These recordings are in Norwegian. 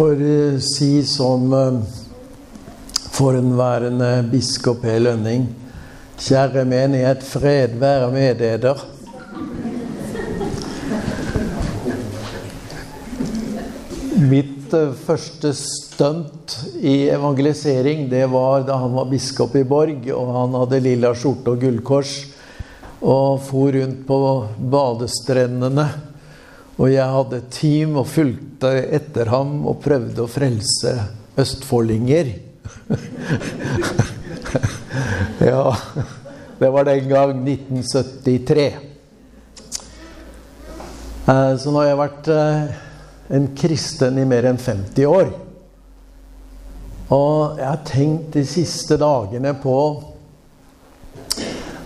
får eh, si som eh, forhenværende biskop P. Lønning Kjære menighet, fred være med dere. Mitt eh, første stunt i evangelisering det var da han var biskop i Borg, og han hadde lilla skjorte og gullkors og for rundt på badestrendene. Og jeg hadde et team og fulgte etter ham og prøvde å frelse østfoldinger. ja, det var den gang 1973. Eh, så nå har jeg vært eh, en kristen i mer enn 50 år. Og jeg har tenkt de siste dagene på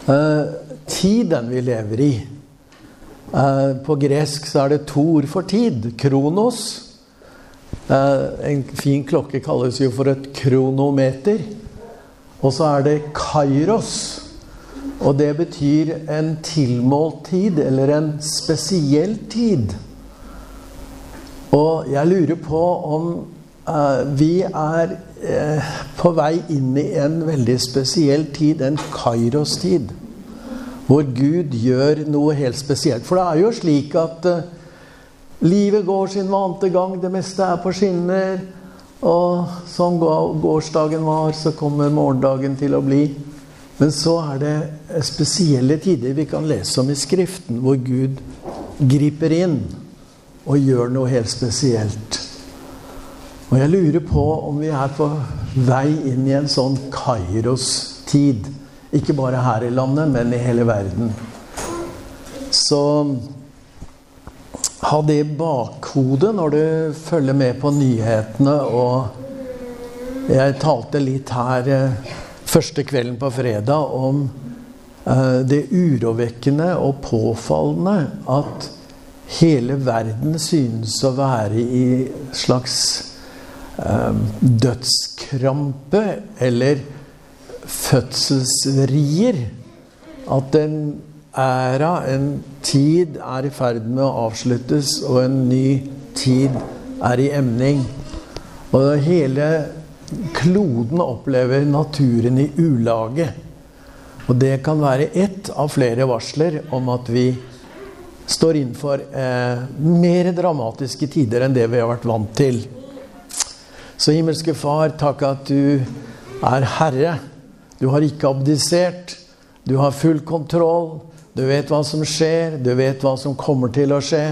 uh, tiden vi lever i. Uh, på gresk så er det to ord for tid. Kronos. Uh, en fin klokke kalles jo for et kronometer. Og så er det kairos. Og det betyr en tilmålt tid, eller en spesiell tid. Og jeg lurer på om uh, vi er på vei inn i en veldig spesiell tid, en Kairos-tid. Hvor Gud gjør noe helt spesielt. For det er jo slik at uh, livet går sin vante gang. Det meste er på skinner. Og som gårsdagen var, så kommer morgendagen til å bli. Men så er det spesielle tider vi kan lese om i Skriften, hvor Gud griper inn og gjør noe helt spesielt. Og jeg lurer på om vi er på vei inn i en sånn Kairos-tid. Ikke bare her i landet, men i hele verden. Så ha det i bakhodet når du følger med på nyhetene. Og jeg talte litt her eh, første kvelden på fredag om eh, det urovekkende og påfallende at hele verden synes å være i slags eh, dødskrampe eller fødselsrier. At en æra, en tid, er i ferd med å avsluttes, og en ny tid er i emning. Og hele kloden opplever naturen i ulage. Og det kan være ett av flere varsler om at vi står innenfor eh, mer dramatiske tider enn det vi har vært vant til. Så himmelske Far, takk at du er Herre. Du har ikke abdisert. Du har full kontroll. Du vet hva som skjer, du vet hva som kommer til å skje.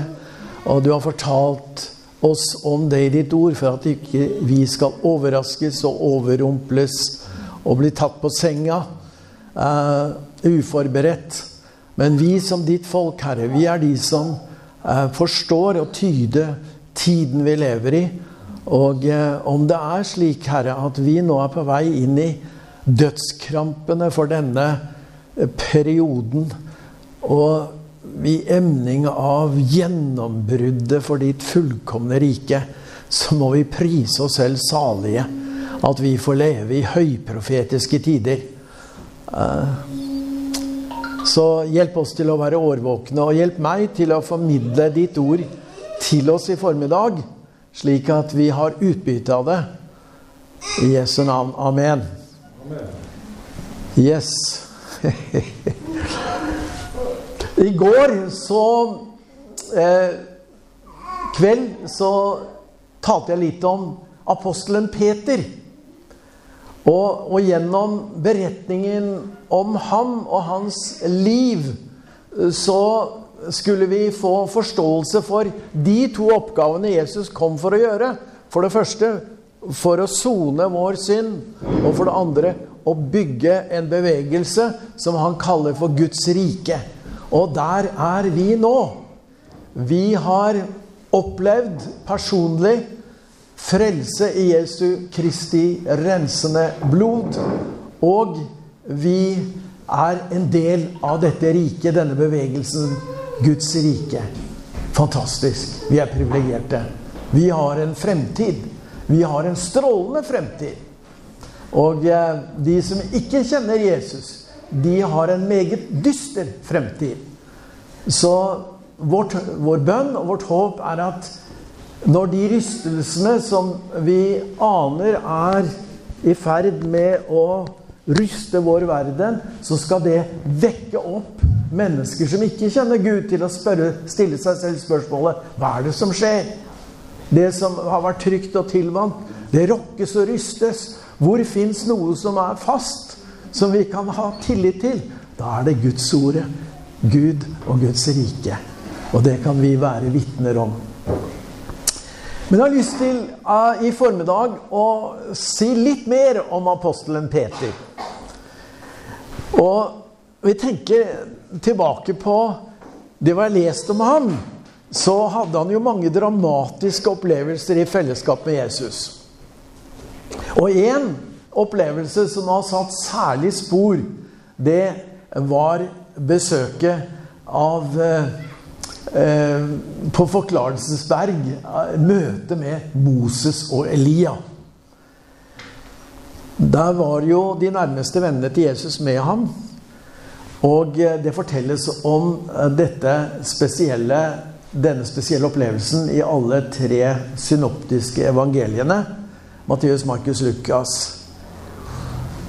Og du har fortalt oss om det i ditt ord for at ikke vi skal overraskes og overrumples og bli tatt på senga uh, uforberedt. Men vi som ditt folk, Herre, vi er de som uh, forstår og tyder tiden vi lever i. Og uh, om det er slik, Herre, at vi nå er på vei inn i dødskrampene for denne eh, perioden, og i emning av gjennombruddet for ditt fullkomne rike, så må vi prise oss selv salige. At vi får leve i høyprofetiske tider. Uh, så hjelp oss til å være årvåkne, og hjelp meg til å formidle ditt ord til oss i formiddag, slik at vi har utbytte av det. I Jesu navn. Amen. Yes. I går så eh, kveld så talte jeg litt om apostelen Peter. Og, og, gjennom beretningen om ham og hans liv så skulle vi få forståelse for de to oppgavene Jesus kom for å gjøre. For det første for å sone vår synd, og for det andre å bygge en bevegelse som han kaller for Guds rike. Og der er vi nå. Vi har opplevd personlig frelse i Jesu Kristi rensende blod. Og vi er en del av dette riket, denne bevegelsen, Guds rike. Fantastisk. Vi er privilegerte. Vi har en fremtid. Vi har en strålende fremtid. Og eh, de som ikke kjenner Jesus, de har en meget dyster fremtid. Så vårt, vår bønn og vårt håp er at Når de rystelsene som vi aner er i ferd med å ryste vår verden, så skal det vekke opp mennesker som ikke kjenner Gud, til å spørre, stille seg selv spørsmålet Hva er det som skjer? Det som har vært trygt og tilvant, det rokkes og rystes. Hvor fins noe som er fast, som vi kan ha tillit til? Da er det Guds ordet. Gud og Guds rike. Og det kan vi være vitner om. Men jeg har lyst til uh, i formiddag å si litt mer om apostelen Peter. Og vi tenker tilbake på det vi har lest om ham. Så hadde han jo mange dramatiske opplevelser i fellesskap med Jesus. Og én opplevelse som har satt særlig spor, det var besøket av eh, eh, På Forklarelsesberg eh, møtet med Moses og Elia. Der var jo de nærmeste vennene til Jesus med ham. Og eh, det fortelles om dette spesielle, denne spesielle opplevelsen i alle tre synoptiske evangeliene. Matteus, Markus, Lukas.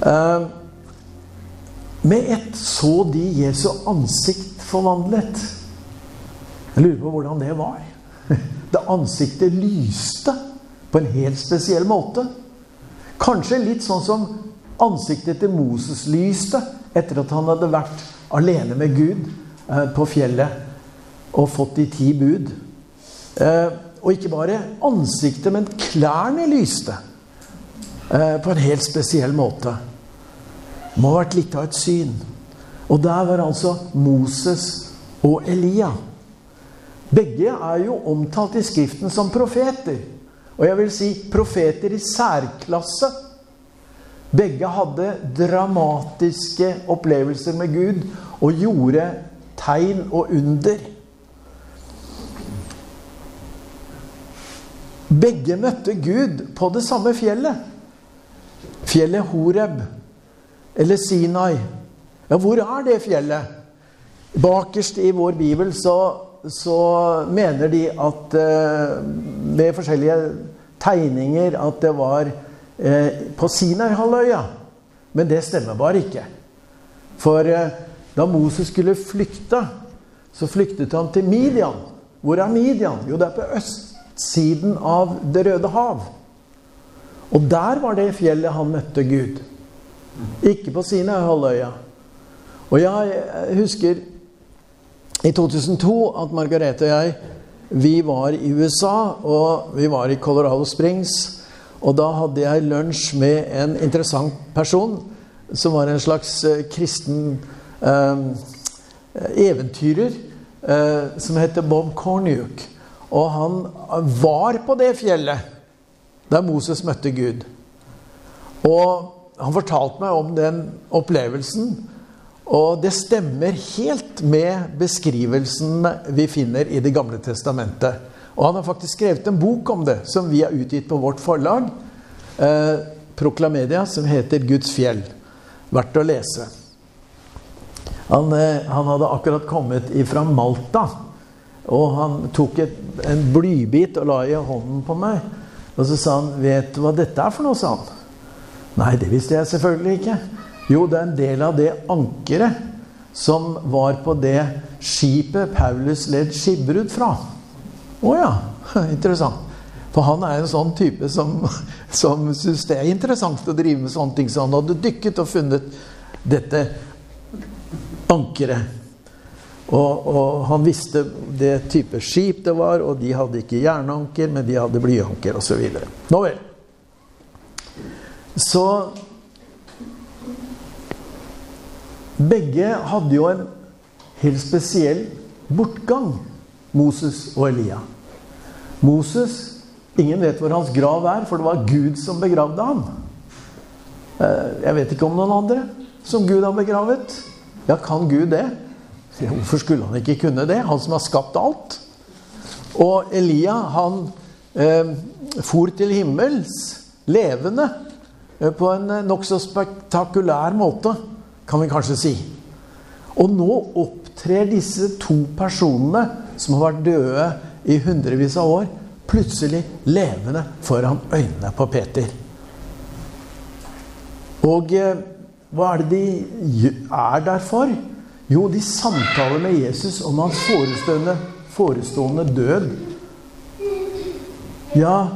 Eh, med ett så de Jesu ansikt forvandlet. Jeg lurer på hvordan det var. Det ansiktet lyste på en helt spesiell måte. Kanskje litt sånn som ansiktet til Moses lyste etter at han hadde vært alene med Gud eh, på fjellet og fått de ti bud. Eh, og ikke bare ansiktet, men klærne lyste eh, på en helt spesiell måte. Må ha vært litt av et syn. Og der var altså Moses og Elia. Begge er jo omtalt i Skriften som profeter. Og jeg vil si profeter i særklasse. Begge hadde dramatiske opplevelser med Gud og gjorde tegn og under. Begge møtte Gud på det samme fjellet. Fjellet Horeb eller Sinai. Ja, hvor er det fjellet? Bakerst i vår bibel så så mener de at eh, med forskjellige tegninger at det var eh, på Sinai-halvøya. Men det stemmer bare ikke. For eh, da Moses skulle flykte, så flyktet han til Midian. Hvor er Midian? Jo, det er på østsiden av Det røde hav. Og der var det fjellet han møtte Gud. Ikke på Sinai-halvøya. Og jeg husker i 2002 at Margarete og jeg vi var i USA, og vi var i Colorado Springs. Og da hadde jeg lunsj med en interessant person som var en slags uh, kristen eh, eventyrer eh, som heter Bob Cornuke. Og han var på det fjellet der Moses møtte Gud. Og han fortalte meg om den opplevelsen. Og det stemmer helt med beskrivelsen vi finner i Det gamle testamentet. Og han har faktisk skrevet en bok om det, som vi har utgitt på vårt forlag. Eh, Proklamedia, som heter 'Guds fjell'. Verdt å lese. Han, eh, han hadde akkurat kommet fra Malta. Og han tok et, en blybit og la i hånden på meg. Og så sa han 'Vet du hva dette er for noe?' sa han. Nei, det visste jeg selvfølgelig ikke. Jo, det er en del av det ankeret som var på det skipet Paulus led skipbrudd fra. Å ja, interessant. For han er en sånn type som, som syns det er interessant å drive med sånne ting. Så han hadde dykket og funnet dette ankeret. Og, og, han visste det type skip det var, og de hadde ikke jernanker, men de hadde blyanker osv. Nå vel. Så Begge hadde jo en helt spesiell bortgang, Moses og Elia. Moses Ingen vet hvor hans grav er, for det var Gud som begravde ham. Eh, jeg vet ikke om noen andre som Gud har begravet. Ja, kan Gud det? Hvorfor skulle han ikke kunne det? Han som har skapt alt. Og Elia, han eh, for til himmels levende eh, på en eh, nokså spektakulær måte kan vi kanskje si. Og nå opptrer disse to personene som har vært døde i hundrevis av år, plutselig levende foran øynene på Peter. Og eh, hva er det de er der for? Jo, de samtaler med Jesus om hans forestående, forestående død. Ja,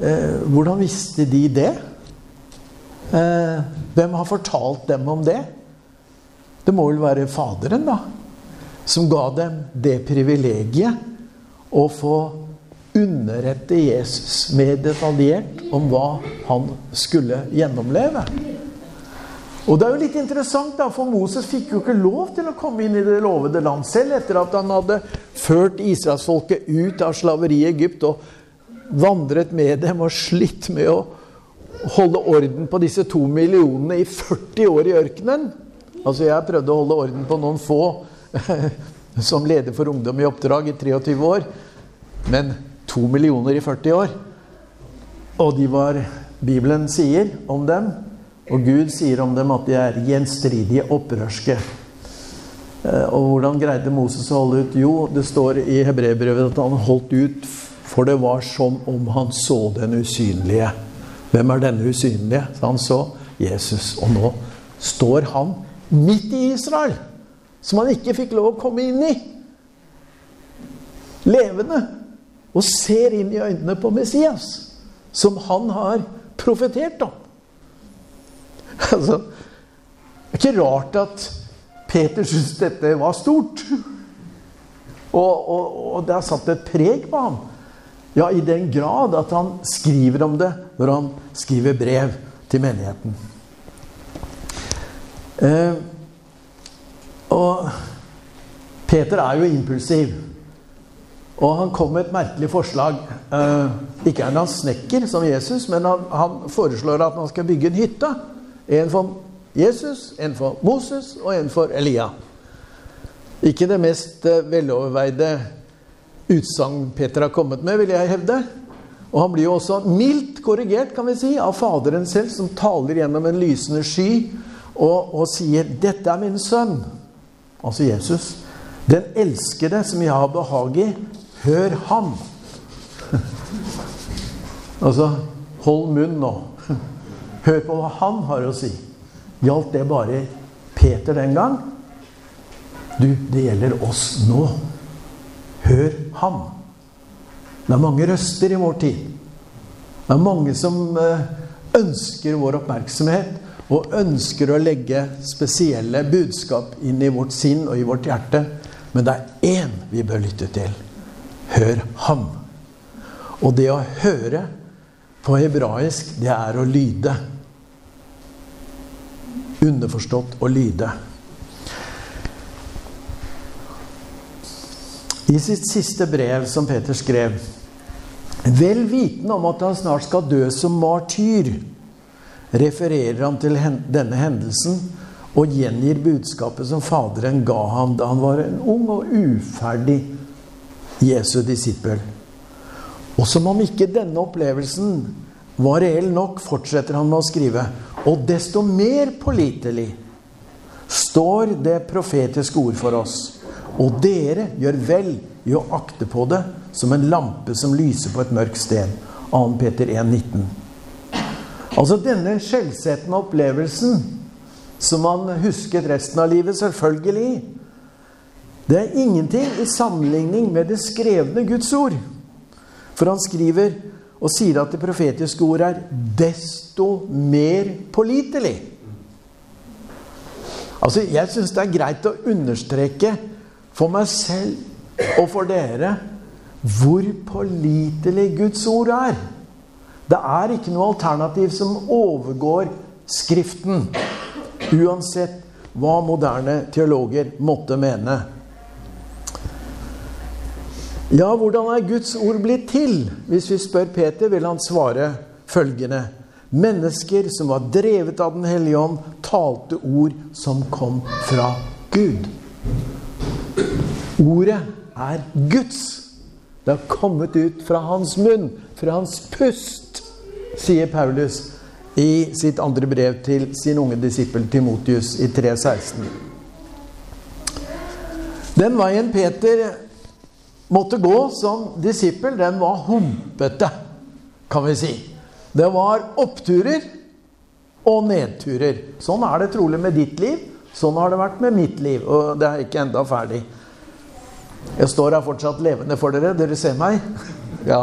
eh, hvordan visste de det? Eh, hvem har fortalt dem om det? Det må vel være Faderen, da. Som ga dem det privilegiet å få underrette Jesus mer detaljert om hva han skulle gjennomleve. Og det er jo litt interessant, da, for Moses fikk jo ikke lov til å komme inn i det lovede land selv etter at han hadde ført israelsfolket ut av slaveriet i Egypt og vandret med dem og slitt med å holde orden på disse to millionene i 40 år i ørkenen. Altså, jeg prøvde å holde orden på noen få som leder for ungdom i oppdrag i 23 år. Men to millioner i 40 år. Og de var Bibelen sier om dem og Gud sier om dem at de er gjenstridige opprørske. Eh, og hvordan greide Moses å holde ut? Jo, det står i hebreerbrevet at han holdt ut, for det var som om han så den usynlige. Hvem er denne usynlige? Så han så Jesus. Og nå står han midt i Israel, som han ikke fikk lov å komme inn i. Levende. Og ser inn i øynene på Messias, som han har profetert om. Altså, det er ikke rart at Peter syntes dette var stort. Og, og, og, det har satt et preg på ham. Ja, i den grad at han skriver om det når han skriver brev til menigheten. Eh, og Peter er jo impulsiv. Og han kom med et merkelig forslag. Eh, ikke er han snekker som Jesus, men han, han foreslår at man skal bygge en hytte. En for Jesus, en for Moses og en for Elia. Ikke det mest eh, veloverveide utsagn Peter har kommet med, vil jeg hevde. Og han blir jo også mildt korrigert kan vi si, av Faderen selv, som taler gjennom en lysende sky og, og sier 'Dette er min sønn', altså Jesus. 'Den elskede som jeg har behag i, hør ham'. altså hold munn nå. Hør på hva han har å si. Gjaldt det bare Peter den gang? Du, det gjelder oss nå. Hør ham. Det er mange røster i vår tid. Det er mange som eh, ønsker vår oppmerksomhet og ønsker å legge spesielle budskap inn i vårt sinn og i vårt hjerte. Men det er én vi bør lytte til. Hør ham. Og det å høre på hebraisk, det er å lyde. Underforstått å lyde. I sitt siste brev som Peter skrev, vel vitende om at han snart skal dø som martyr, refererer han til denne hendelsen og gjengir budskapet som Faderen ga ham da han var en ung og uferdig Jesu disippel. Og som om ikke denne opplevelsen var reell nok, fortsetter han med å skrive. Og desto mer pålitelig står det profetiske ord for oss. Og dere gjør vel i å akte på det som en lampe som lyser på et mørkt sted. 2. Peter 1, 19. Altså denne skjellsettende opplevelsen som han husket resten av livet, selvfølgelig. Det er ingenting i sammenligning med det skrevne Guds ord. For han skriver og sier at det profetiske ord er desto mer pålitelig. Altså, jeg syns det er greit å understreke for meg selv og for dere hvor pålitelig Guds ord er. Det er ikke noe alternativ som overgår Skriften, uansett hva moderne teologer måtte mene. Ja, hvordan er Guds ord blitt til? Hvis vi spør Peter, vil han svare følgende. Mennesker som var drevet av Den hellige ånd, talte ord som kom fra Gud. Ordet er Guds. Det har kommet ut fra hans munn, fra hans pust, sier Paulus i sitt andre brev til sin unge disippel Timotius i 3.16. Den veien Peter måtte gå som disippel, den var humpete, kan vi si. Det var oppturer og nedturer. Sånn er det trolig med ditt liv. Sånn har det vært med mitt liv. Og det er ikke enda ferdig. Jeg står her fortsatt levende for dere. Dere ser meg? Ja.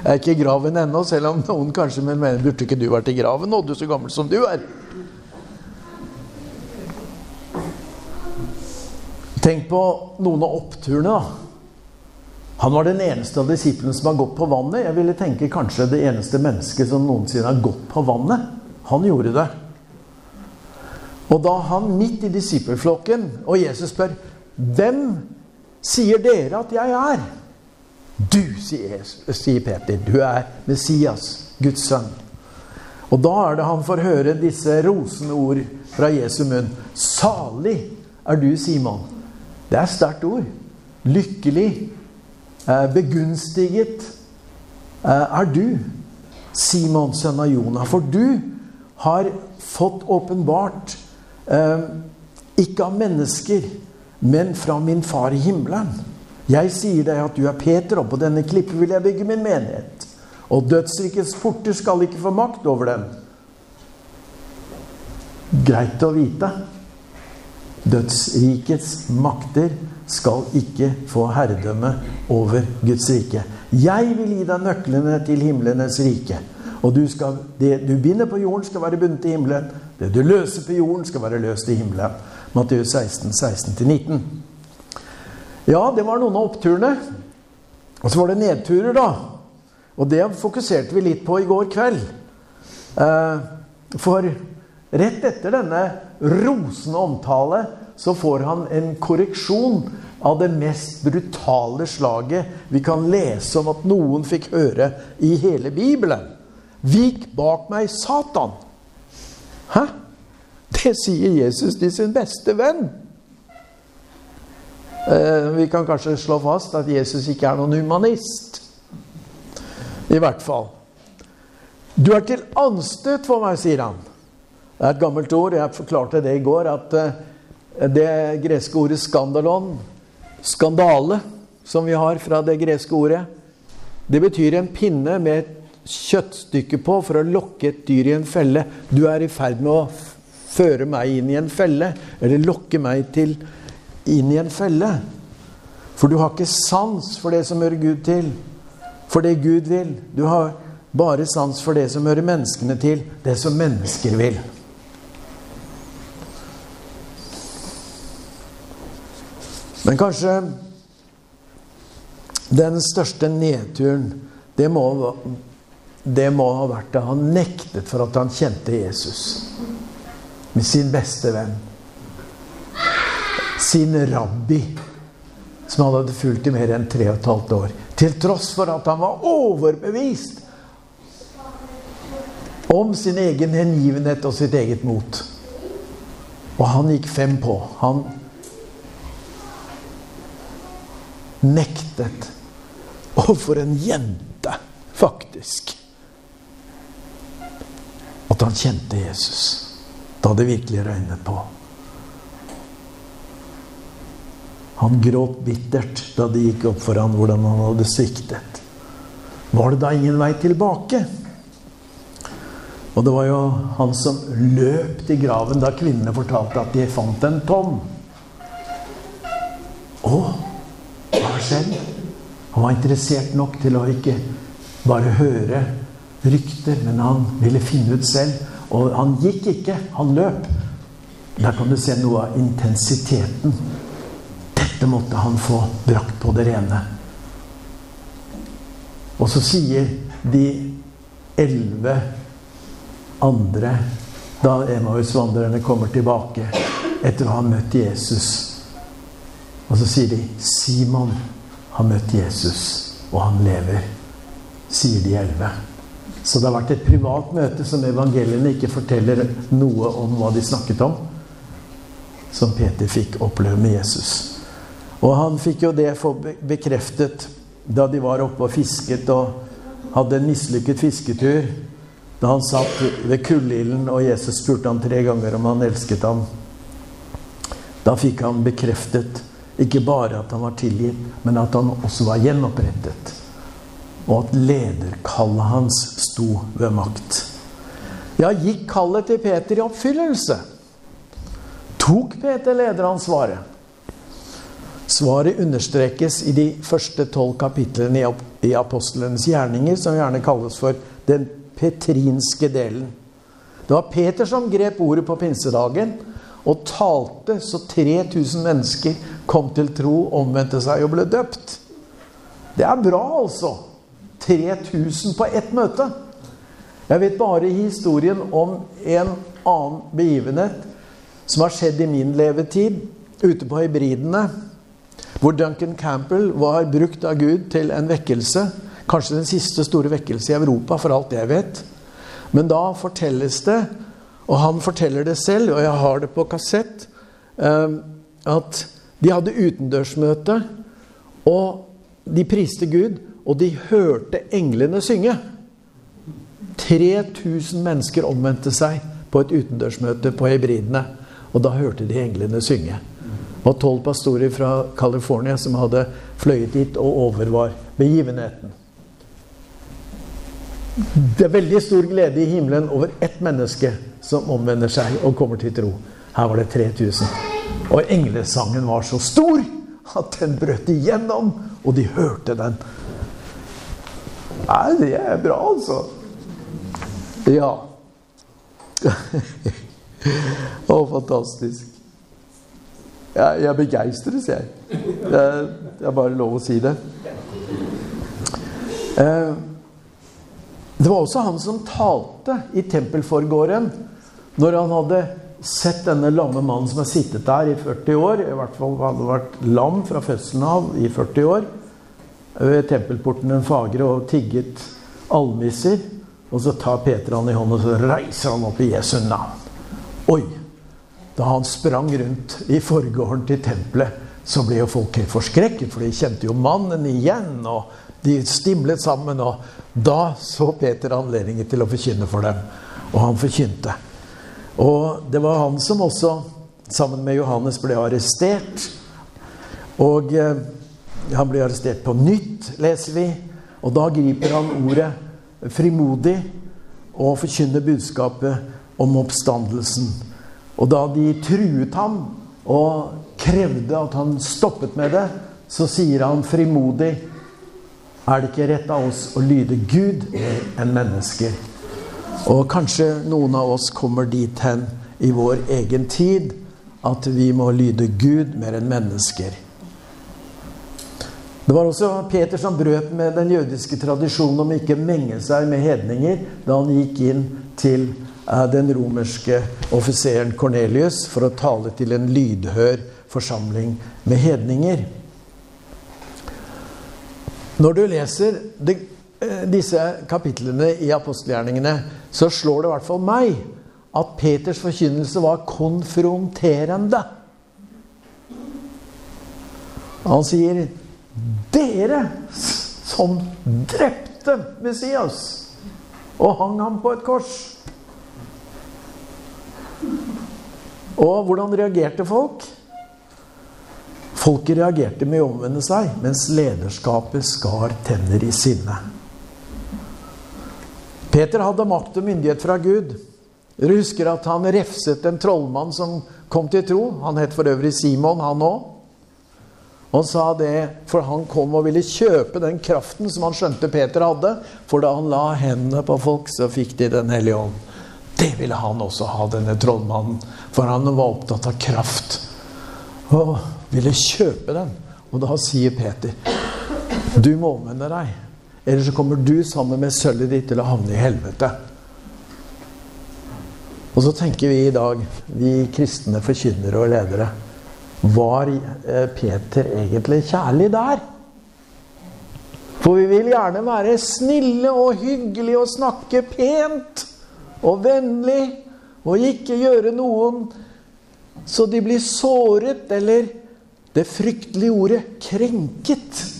Jeg er ikke i graven ennå, selv om noen kanskje mener burde ikke du vært i graven nå, du er så gammel som du er. Tenk på noen av oppturene, da. Han var den eneste av disiplene som har gått på vannet. Jeg ville tenke kanskje det eneste mennesket som noensinne har gått på vannet. Han gjorde det. Og da han midt i disippelflokken, og Jesus spør Hvem sier dere at jeg er? Du, sier, sier Peter, du er Messias, Guds sønn. Og da er det han får høre disse rosende ord fra Jesu munn. Salig er du, Simon. Det er sterkt ord. Lykkelig, begunstiget eh, er du, Simon, sønn av Jonah. For du har fått åpenbart, eh, ikke av mennesker, men fra min far i himmelen. Jeg sier deg at du er Peter, og på denne klippet vil jeg bygge min menighet. Og dødsrikets porter skal ikke få makt over dem. Greit å vite. Dødsrikets makter skal ikke få herredømme over Guds rike. Jeg vil gi deg nøklene til himlenes rike. Og du skal, det du binder på jorden, skal være bundet i himmelen. Det du løser på jorden, skal være løst i himmelen. Matteus 16, 16-19. Ja, det var noen av oppturene. Og så var det nedturer, da. Og det fokuserte vi litt på i går kveld. Eh, for rett etter denne rosende omtale så får han en korreksjon av det mest brutale slaget vi kan lese om at noen fikk høre i hele Bibelen. Vik bak meg, Satan! Hæ? Det sier Jesus til sin beste venn. Eh, vi kan kanskje slå fast at Jesus ikke er noen humanist. I hvert fall. Du er til anstøt for meg, sier han. Det er et gammelt ord. Jeg forklarte det i går. At eh, det greske ordet 'skandalon', skandale, som vi har fra det greske ordet, det betyr en pinne med et kjøttstykke på for å lokke et dyr i en felle. Du er i ferd med å føre meg inn i en felle, eller lokke meg til inn i en felle. For du har ikke sans for det som hører Gud til, for det Gud vil. Du har bare sans for det som hører menneskene til, det som mennesker vil. Men kanskje den største nedturen, det må, det må ha vært da han nektet for at han kjente Jesus med sin beste venn sin rabbi, som han hadde fulgt i mer enn tre og et halvt år. Til tross for at han var overbevist om sin egen hengivenhet og sitt eget mot. Og han gikk fem på. Han nektet. Og for en jente, faktisk. At han kjente Jesus da det virkelig røynet på. Han gråt bittert da det gikk opp for han hvordan han hadde sviktet. Var det da ingen vei tilbake? Og det var jo han som løp til graven da kvinnene fortalte at de fant en tom. Å, har? Han var interessert nok til å ikke bare høre rykter, men han ville finne ut selv. Og han gikk ikke, han løp. Der kan du se noe av intensiteten dette måtte han få brakt på det rene. Og så sier de elleve andre, da Emmaus-vandrerne kommer tilbake etter å ha møtt Jesus Og så sier de 'Simon har møtt Jesus, og han lever', sier de elleve. Så det har vært et privat møte som evangeliene ikke forteller noe om hva de snakket om, som Peter fikk oppleve med Jesus. Og han fikk jo det bekreftet da de var oppe og fisket og hadde en mislykket fisketur. Da han satt ved kullilden, og Jesus spurte ham tre ganger om han elsket ham. Da fikk han bekreftet Ikke bare at han var tilgitt, men at han også var gjenopprettet. Og at lederkallet hans sto ved makt. Ja, gikk kallet til Peter i oppfyllelse? Tok Peter lederansvaret? Svaret understrekes i de første tolv kapitlene i apostlenes gjerninger, som gjerne kalles for den petrinske delen. Det var Peter som grep ordet på pinsedagen og talte så 3000 mennesker kom til tro, omvendte seg og ble døpt. Det er bra, altså. 3000 på ett møte. Jeg vet bare historien om en annen begivenhet som har skjedd i min levetid, ute på hybridene, hvor Duncan Campbell var brukt av Gud til en vekkelse. Kanskje den siste store vekkelse i Europa, for alt jeg vet. Men da fortelles det, og han forteller det selv, og jeg har det på kassett, ehm, at de hadde utendørsmøte, og de priste Gud, og de hørte englene synge. 3000 mennesker omvendte seg på et utendørsmøte på Hebridene. Og da hørte de englene synge. Det var tolv pastorer fra California som hadde fløyet dit og overvar begivenheten. Det er veldig stor glede i himmelen over ett menneske som omvender seg og kommer til tro. Her var det 3000. Og englesangen var så stor at den brøt igjennom, og de hørte den. Nei, det er bra, altså. Ja. Å, fantastisk. Jeg, jeg begeistres, jeg. Er, er bare lov å si det. Eh, det var også han som talte i tempelforgården når han hadde sett denne lamme mannen som har sittet der i 40 år. I hvert fall hadde vært lam fra fødselen av i 40 år. Ved tempelporten den fagre og tigget almisser. Og så tar Peter han i hånden og så reiser han opp i Jesu navn. Oi! Da han sprang rundt i forgården til tempelet, så ble jo folk helt forskrekket, for de kjente jo mannen igjen. og de stimlet sammen, og da så Peter anledningen til å forkynne for dem. Og han forkynte. Og det var han som også, sammen med Johannes, ble arrestert. Og eh, han ble arrestert på nytt, leser vi. Og da griper han ordet frimodig og forkynner budskapet om oppstandelsen. Og da de truet ham og krevde at han stoppet med det, så sier han frimodig er det ikke rett av oss å lyde Gud mer enn mennesker. Og kanskje noen av oss kommer dit hen i vår egen tid at vi må lyde Gud mer enn mennesker. Det var også Peter som brøt med den jødiske tradisjonen om ikke menge seg med hedninger da han gikk inn til eh, den romerske offiseren Kornelius for å tale til en lydhør forsamling med hedninger. Når du leser de, eh, disse kapitlene i apostelgjerningene, så slår det i hvert fall meg at Peters forkynnelse var konfronterende. Han sier 'Dere som drepte Messias' og hang ham på et kors. Og hvordan reagerte folk? Folket reagerte med å omvende seg, mens lederskapet skar tenner i sinne. Peter hadde makt og myndighet fra Gud. Dere husker at han refset en trollmann som kom til tro. Han het for øvrig Simon, han òg. Han sa det, for han kom og ville kjøpe den kraften som han skjønte Peter hadde. For da han la hendene på folk, så fikk de Den hellige ånd. Det ville han også ha, denne trollmannen. For han var opptatt av kraft. Og ville kjøpe den. Og da sier Peter, du må omvende deg. Ellers så kommer du sammen med sølvet ditt til å havne i helvete. Og så tenker vi i dag, vi kristne forkynnere og ledere Var eh, Peter egentlig kjærlig der? For vi vil gjerne være snille og hyggelige og snakke pent og vennlig og ikke gjøre noen så de blir såret eller det fryktelige ordet 'krenket',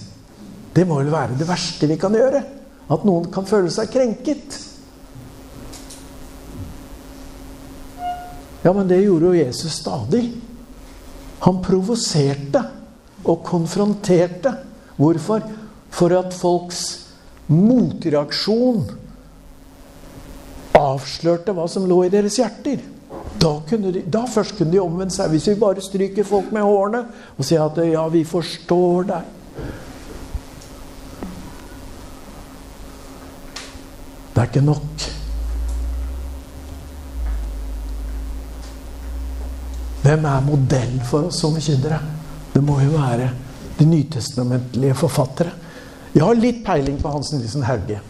det må vel være det verste vi kan gjøre. At noen kan føle seg krenket. Ja, men det gjorde jo Jesus stadig. Han provoserte og konfronterte. Hvorfor? For at folks motreaksjon avslørte hva som lå i deres hjerter. Da, de, da, først kunne de omvende seg. Hvis vi bare stryker folk med hårene og sier at 'ja, vi forstår deg'. Det er ikke nok. Hvem er modellen for oss som forkynnere? Det må jo være de nytestamentlige forfattere. Jeg har litt peiling på Hans Nilsen Hauge.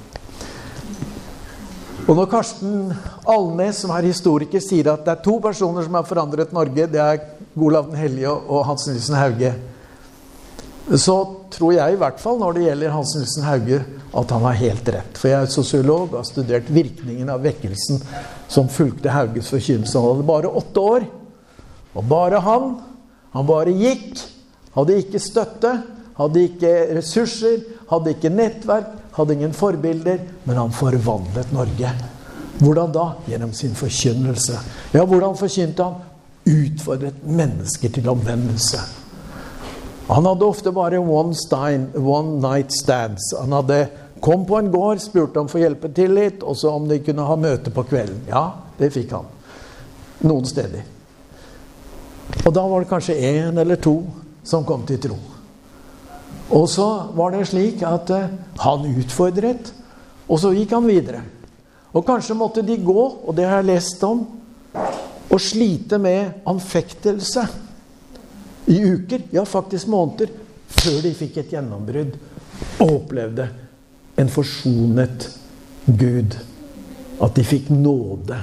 Og når Karsten Alnes, som er historiker, sier at det er to personer som har forandret Norge, det er Golav den hellige og Hans Nilsen Hauge, så tror jeg i hvert fall når det gjelder Hans Nilsen Hauge, at han har helt rett. For jeg er sosiolog og har studert virkningen av vekkelsen som fulgte Hauges forkynnelse. Han hadde bare åtte år. Og bare han. Han bare gikk. Hadde ikke støtte, hadde ikke ressurser, hadde ikke nettverk, hadde ingen forbilder, men han forvandlet Norge. Hvordan da? Gjennom sin forkynnelse. Ja, hvordan forkynte han? Utfordret mennesker til omvendelse. Han hadde ofte bare one, stein, one night stands. Han hadde kom på en gård, spurte om å få hjelpe til litt, og så om de kunne ha møte på kvelden. Ja, det fikk han. Noen steder. Og da var det kanskje én eller to som kom til tro. Og så var det slik at uh, han utfordret, og så gikk han videre. Og kanskje måtte de gå, og det har jeg lest om, og slite med anfektelse i uker, ja faktisk måneder, før de fikk et gjennombrudd og opplevde en forsonet Gud. At de fikk nåde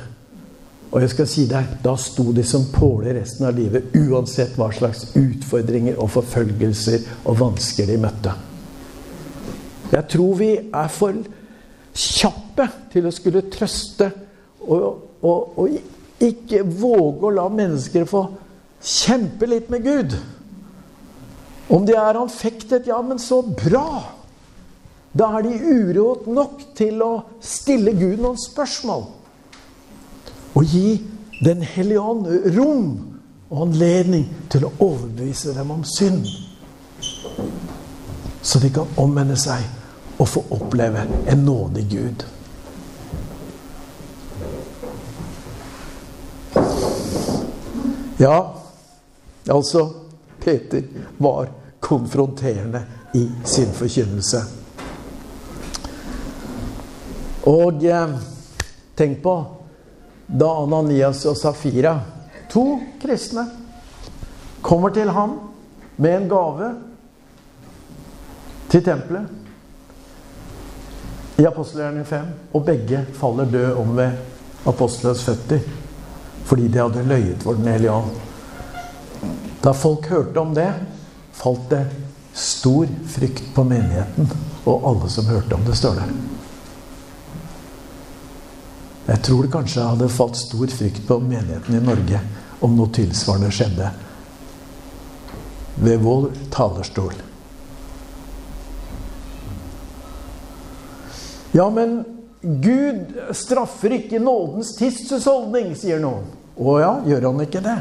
og jeg skal si deg, da sto de som påler resten av livet, uansett hva slags utfordringer og forfølgelser og vansker de møtte. Jeg tror vi er for kjappe til å skulle trøste og, og, og ikke våge å la mennesker få kjempe litt med Gud. Om de er anfektet, ja, men så bra! Da er de uråd nok til å stille Gud noen spørsmål. Og gi Den hellige ånd rom og anledning til å overbevise dem om synd. Så de kan omvende seg og få oppleve en nådig Gud. Ja, altså Peter var konfronterende i sin forkynnelse. Og eh, tenk på da Ananias og Safira, to kristne, kommer til ham med en gave til tempelet i apostelgjerningen 5, og begge faller død om ved apostelens føtter fordi de hadde løyet for Den hellige ånd. Da folk hørte om det, falt det stor frykt på menigheten og alle som hørte om det, står det. Jeg tror det kanskje hadde falt stor frykt på menigheten i Norge om noe tilsvarende skjedde ved vår talerstol. Ja, men Gud straffer ikke nådens tidshusholdning, sier noen. Å ja, gjør han ikke det?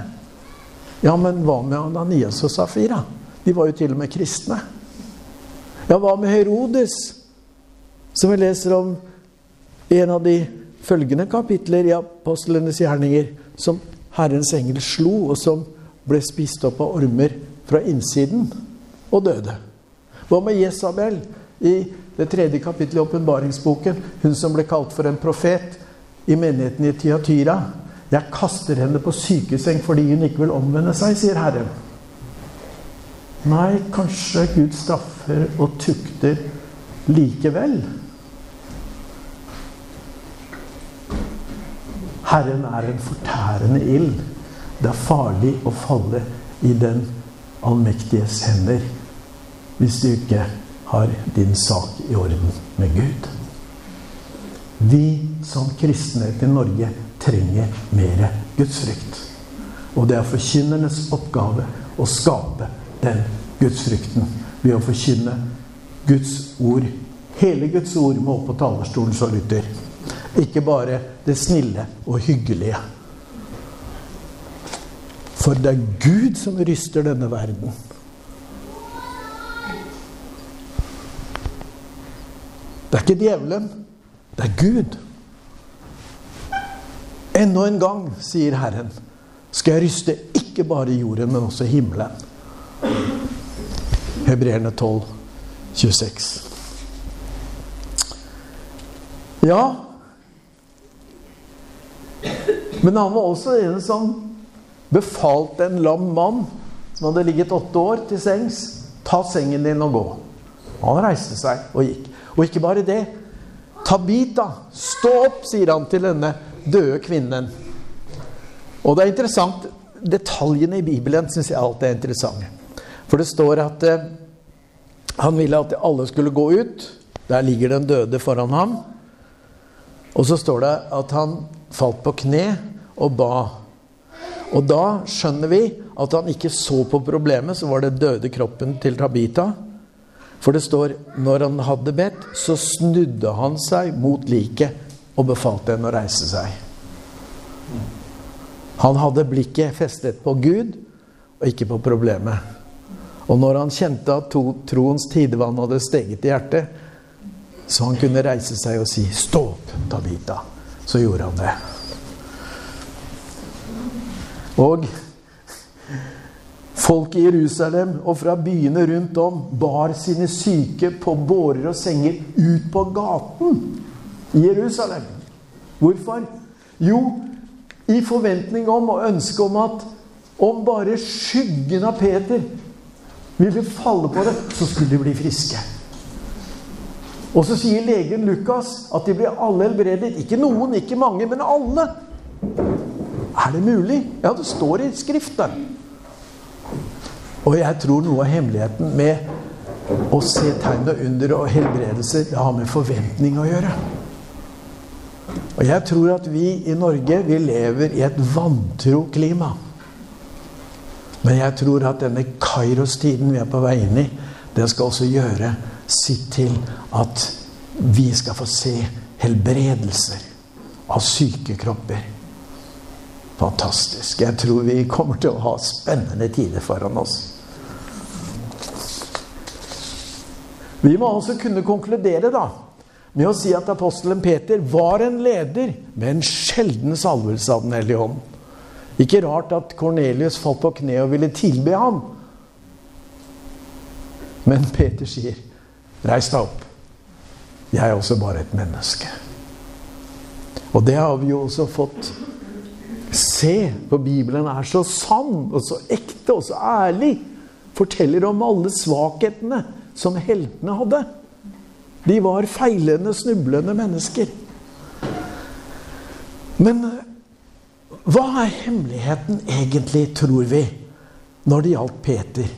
Ja, men hva med Ananias og Safira? De var jo til og med kristne. Ja, hva med Herodes, som vi leser om i en av de følgende kapitler i apostlenes gjerninger som Herrens engel slo, og som ble spist opp av ormer fra innsiden og døde. Hva med Jesabel i det tredje kapittelet i åpenbaringsboken? Hun som ble kalt for en profet i menigheten i Tiatyra. Jeg kaster henne på sykeseng fordi hun ikke vil omvende seg, sier Herren. Nei, kanskje Gud straffer og tukter likevel. Herren er en fortærende ild. Det er farlig å falle i den allmektiges hender hvis du ikke har din sak i orden med Gud. Vi som kristne til Norge trenger mer gudsfrykt. Og det er forkynnernes oppgave å skape den gudsfrykten ved å forkynne Guds ord. Hele Guds ord må opp på talerstolen, så lytter. Ikke bare det snille og hyggelige. For det er Gud som ryster denne verden. Det er ikke djevelen. Det er Gud. Enda en gang, sier Herren, skal jeg ryste ikke bare jorden, men også himmelen. Hebreerne 12, 26. Ja Men han var også en som befalte en lam mann som hadde ligget åtte år, til sengs. Ta sengen din og gå. Han reiste seg og gikk. Og ikke bare det. Tabita, stå opp, sier han til denne døde kvinnen. Og det er interessant Detaljene i Bibelen syns jeg alltid er interessante. For det står at eh, han ville at alle skulle gå ut. Der ligger den døde foran ham. Og så står det at han falt på kne og ba. Og da skjønner vi at han ikke så på problemet, så var det døde kroppen til Tabita. For det står når han hadde bedt, så snudde han seg mot liket og befalte henne å reise seg. Han hadde blikket festet på Gud og ikke på problemet. Og når han kjente at to, troens tidevann hadde steget i hjertet, så han kunne reise seg og si 'Stå opp, Tabita', så gjorde han det. Og folk i Jerusalem og fra byene rundt om bar sine syke på bårer og senger ut på gaten Jerusalem. Hvorfor? Jo, i forventning om og ønske om at om bare skyggen av Peter ville falle på det, så skulle de bli friske. Og så sier legen Lukas at de ble alle helbredet. Ikke noen, ikke mange, men alle. Er det mulig? Ja, det står i Skriften. Og jeg tror noe av hemmeligheten med å se tegn og under og helbredelser, det har med forventning å gjøre. Og jeg tror at vi i Norge vi lever i et vantro klima. Men jeg tror at denne Kairos-tiden vi er på vei inn i, det skal også gjøre sitt til at vi skal få se helbredelser av syke kropper. Fantastisk. Jeg tror vi kommer til å ha spennende tider foran oss. Vi må altså kunne konkludere, da med å si at apostelen Peter var en leder med en sjelden salvelse av Den hellige ånd. Ikke rart at Kornelius falt på kne og ville tilbe ham. Men Peter sier, 'Reis deg opp. Jeg er også bare et menneske.' Og det har vi jo også fått se, for Bibelen er så sann og så ekte og så ærlig. Forteller om alle svakhetene som heltene hadde. De var feilende, snublende mennesker. Men eh, hva er hemmeligheten egentlig, tror vi, når det gjaldt Peter?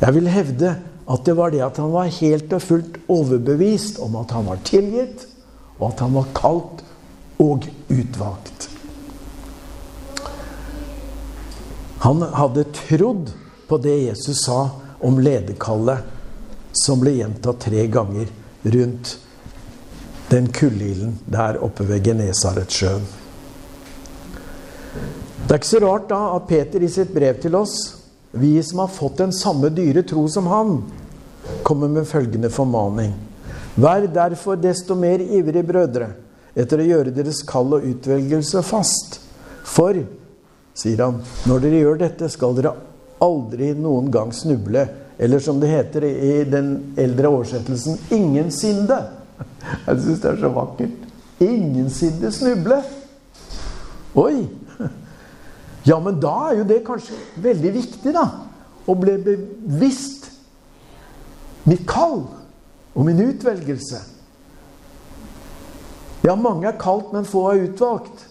Jeg vil hevde at det var det at han var helt og fullt overbevist om at han var tilgitt, og at han var kalt og utvalgt. Han hadde trodd på det Jesus sa om lederkallet, som ble gjentatt tre ganger rundt den kullilden der oppe ved Genesaretsjøen. Det er ikke så rart da at Peter i sitt brev til oss, vi som har fått den samme dyre tro som han, kommer med følgende formaning. Vær derfor desto mer ivrige brødre etter å gjøre deres kall og utvelgelse fast. For, sier han, når dere gjør dette, skal dere aldri noen gang snuble eller som det heter i den eldre oversettelsen 'ingensinne'. Jeg syns det er så vakkert. 'Ingensinne snuble'. Oi! Ja, men da er jo det kanskje veldig viktig, da. Å bli bevisst mitt kall og min utvelgelse. Ja, mange er kalt, men få er utvalgt.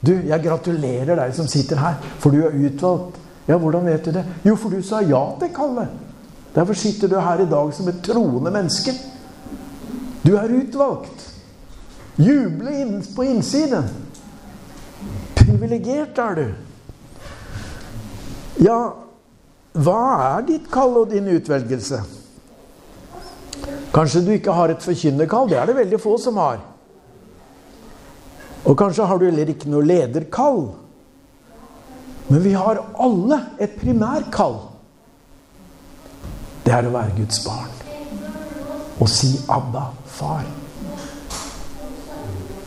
Du, jeg gratulerer deg som sitter her, for du er utvalgt. Ja, hvordan vet du det? Jo, for du sa ja til kallet. Derfor sitter du her i dag som et troende menneske. Du er utvalgt. Juble på innsiden. Privilegert er du. Ja, hva er ditt kall og din utvelgelse? Kanskje du ikke har et forkynnerkall. Det er det veldig få som har. Og kanskje har du heller ikke noe lederkall. Men vi har alle et primærkall det er å være Guds barn. og si 'Abba, far'.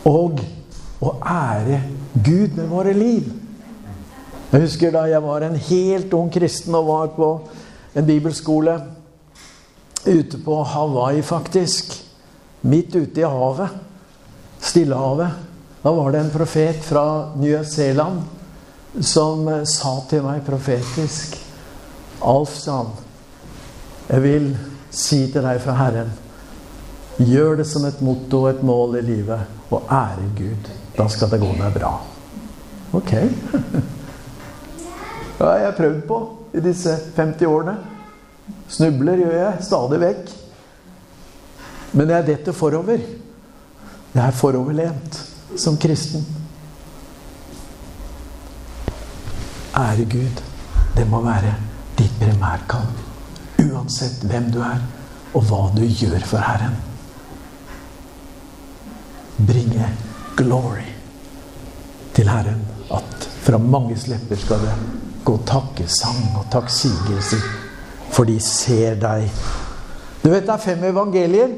Og å ære Gud med våre liv. Jeg husker da jeg var en helt ung kristen og var på en bibelskole ute på Hawaii, faktisk. Midt ute i havet. Stillehavet. Da var det en profet fra New Zealand som sa til meg profetisk Alf, sa han, jeg vil si til deg fra Herren Gjør det som et motto og et mål i livet Og ære Gud. Da skal det gå deg bra. Ok. Det har jeg prøvd på i disse 50 årene. Snubler gjør jeg stadig vekk. Men jeg detter forover. Jeg er foroverlent som kristen. Ære Gud, det må være ditt primærkall. Uansett hvem du er, og hva du gjør for Herren. Bringe glory til Herren. At fra manges lepper skal det gå takkesang og takksigelse, for de ser deg. Du vet det er fem evangelier.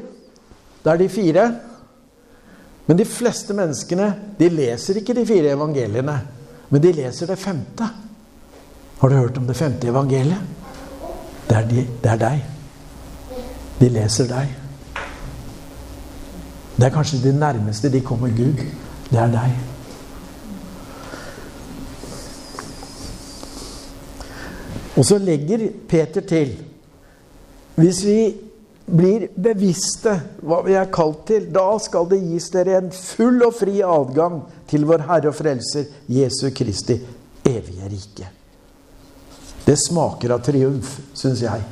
Det er de fire. Men de fleste menneskene de leser ikke de fire evangeliene, men de leser det femte. Har du hørt om det femte evangeliet? Det er, de, det er deg. De leser deg. Det er kanskje de nærmeste de kommer Gud. Det er deg. Og så legger Peter til Hvis vi blir bevisste hva vi er kalt til, da skal det gis dere en full og fri adgang til vår Herre og Frelser Jesu Kristi evige rike. Det smaker av triumf, syns jeg.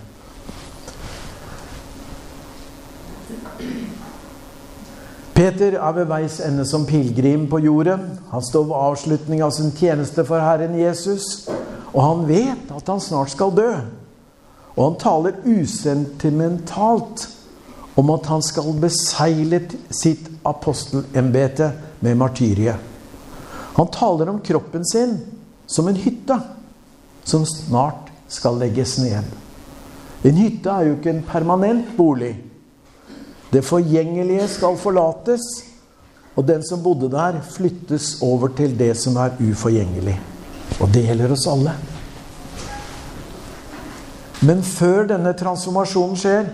Peter er ved veis ende som pilegrim på jorden. Han står ved avslutning av sin tjeneste for Herren Jesus. Og han vet at han snart skal dø. Og han taler usentimentalt om at han skal besegle sitt apostelembete med martyriet. Han taler om kroppen sin som en hytte som snart skal legges ned. En hytte er jo ikke en permanent bolig. Det forgjengelige skal forlates, og den som bodde der, flyttes over til det som er uforgjengelig. Og det gjelder oss alle. Men før denne transformasjonen skjer,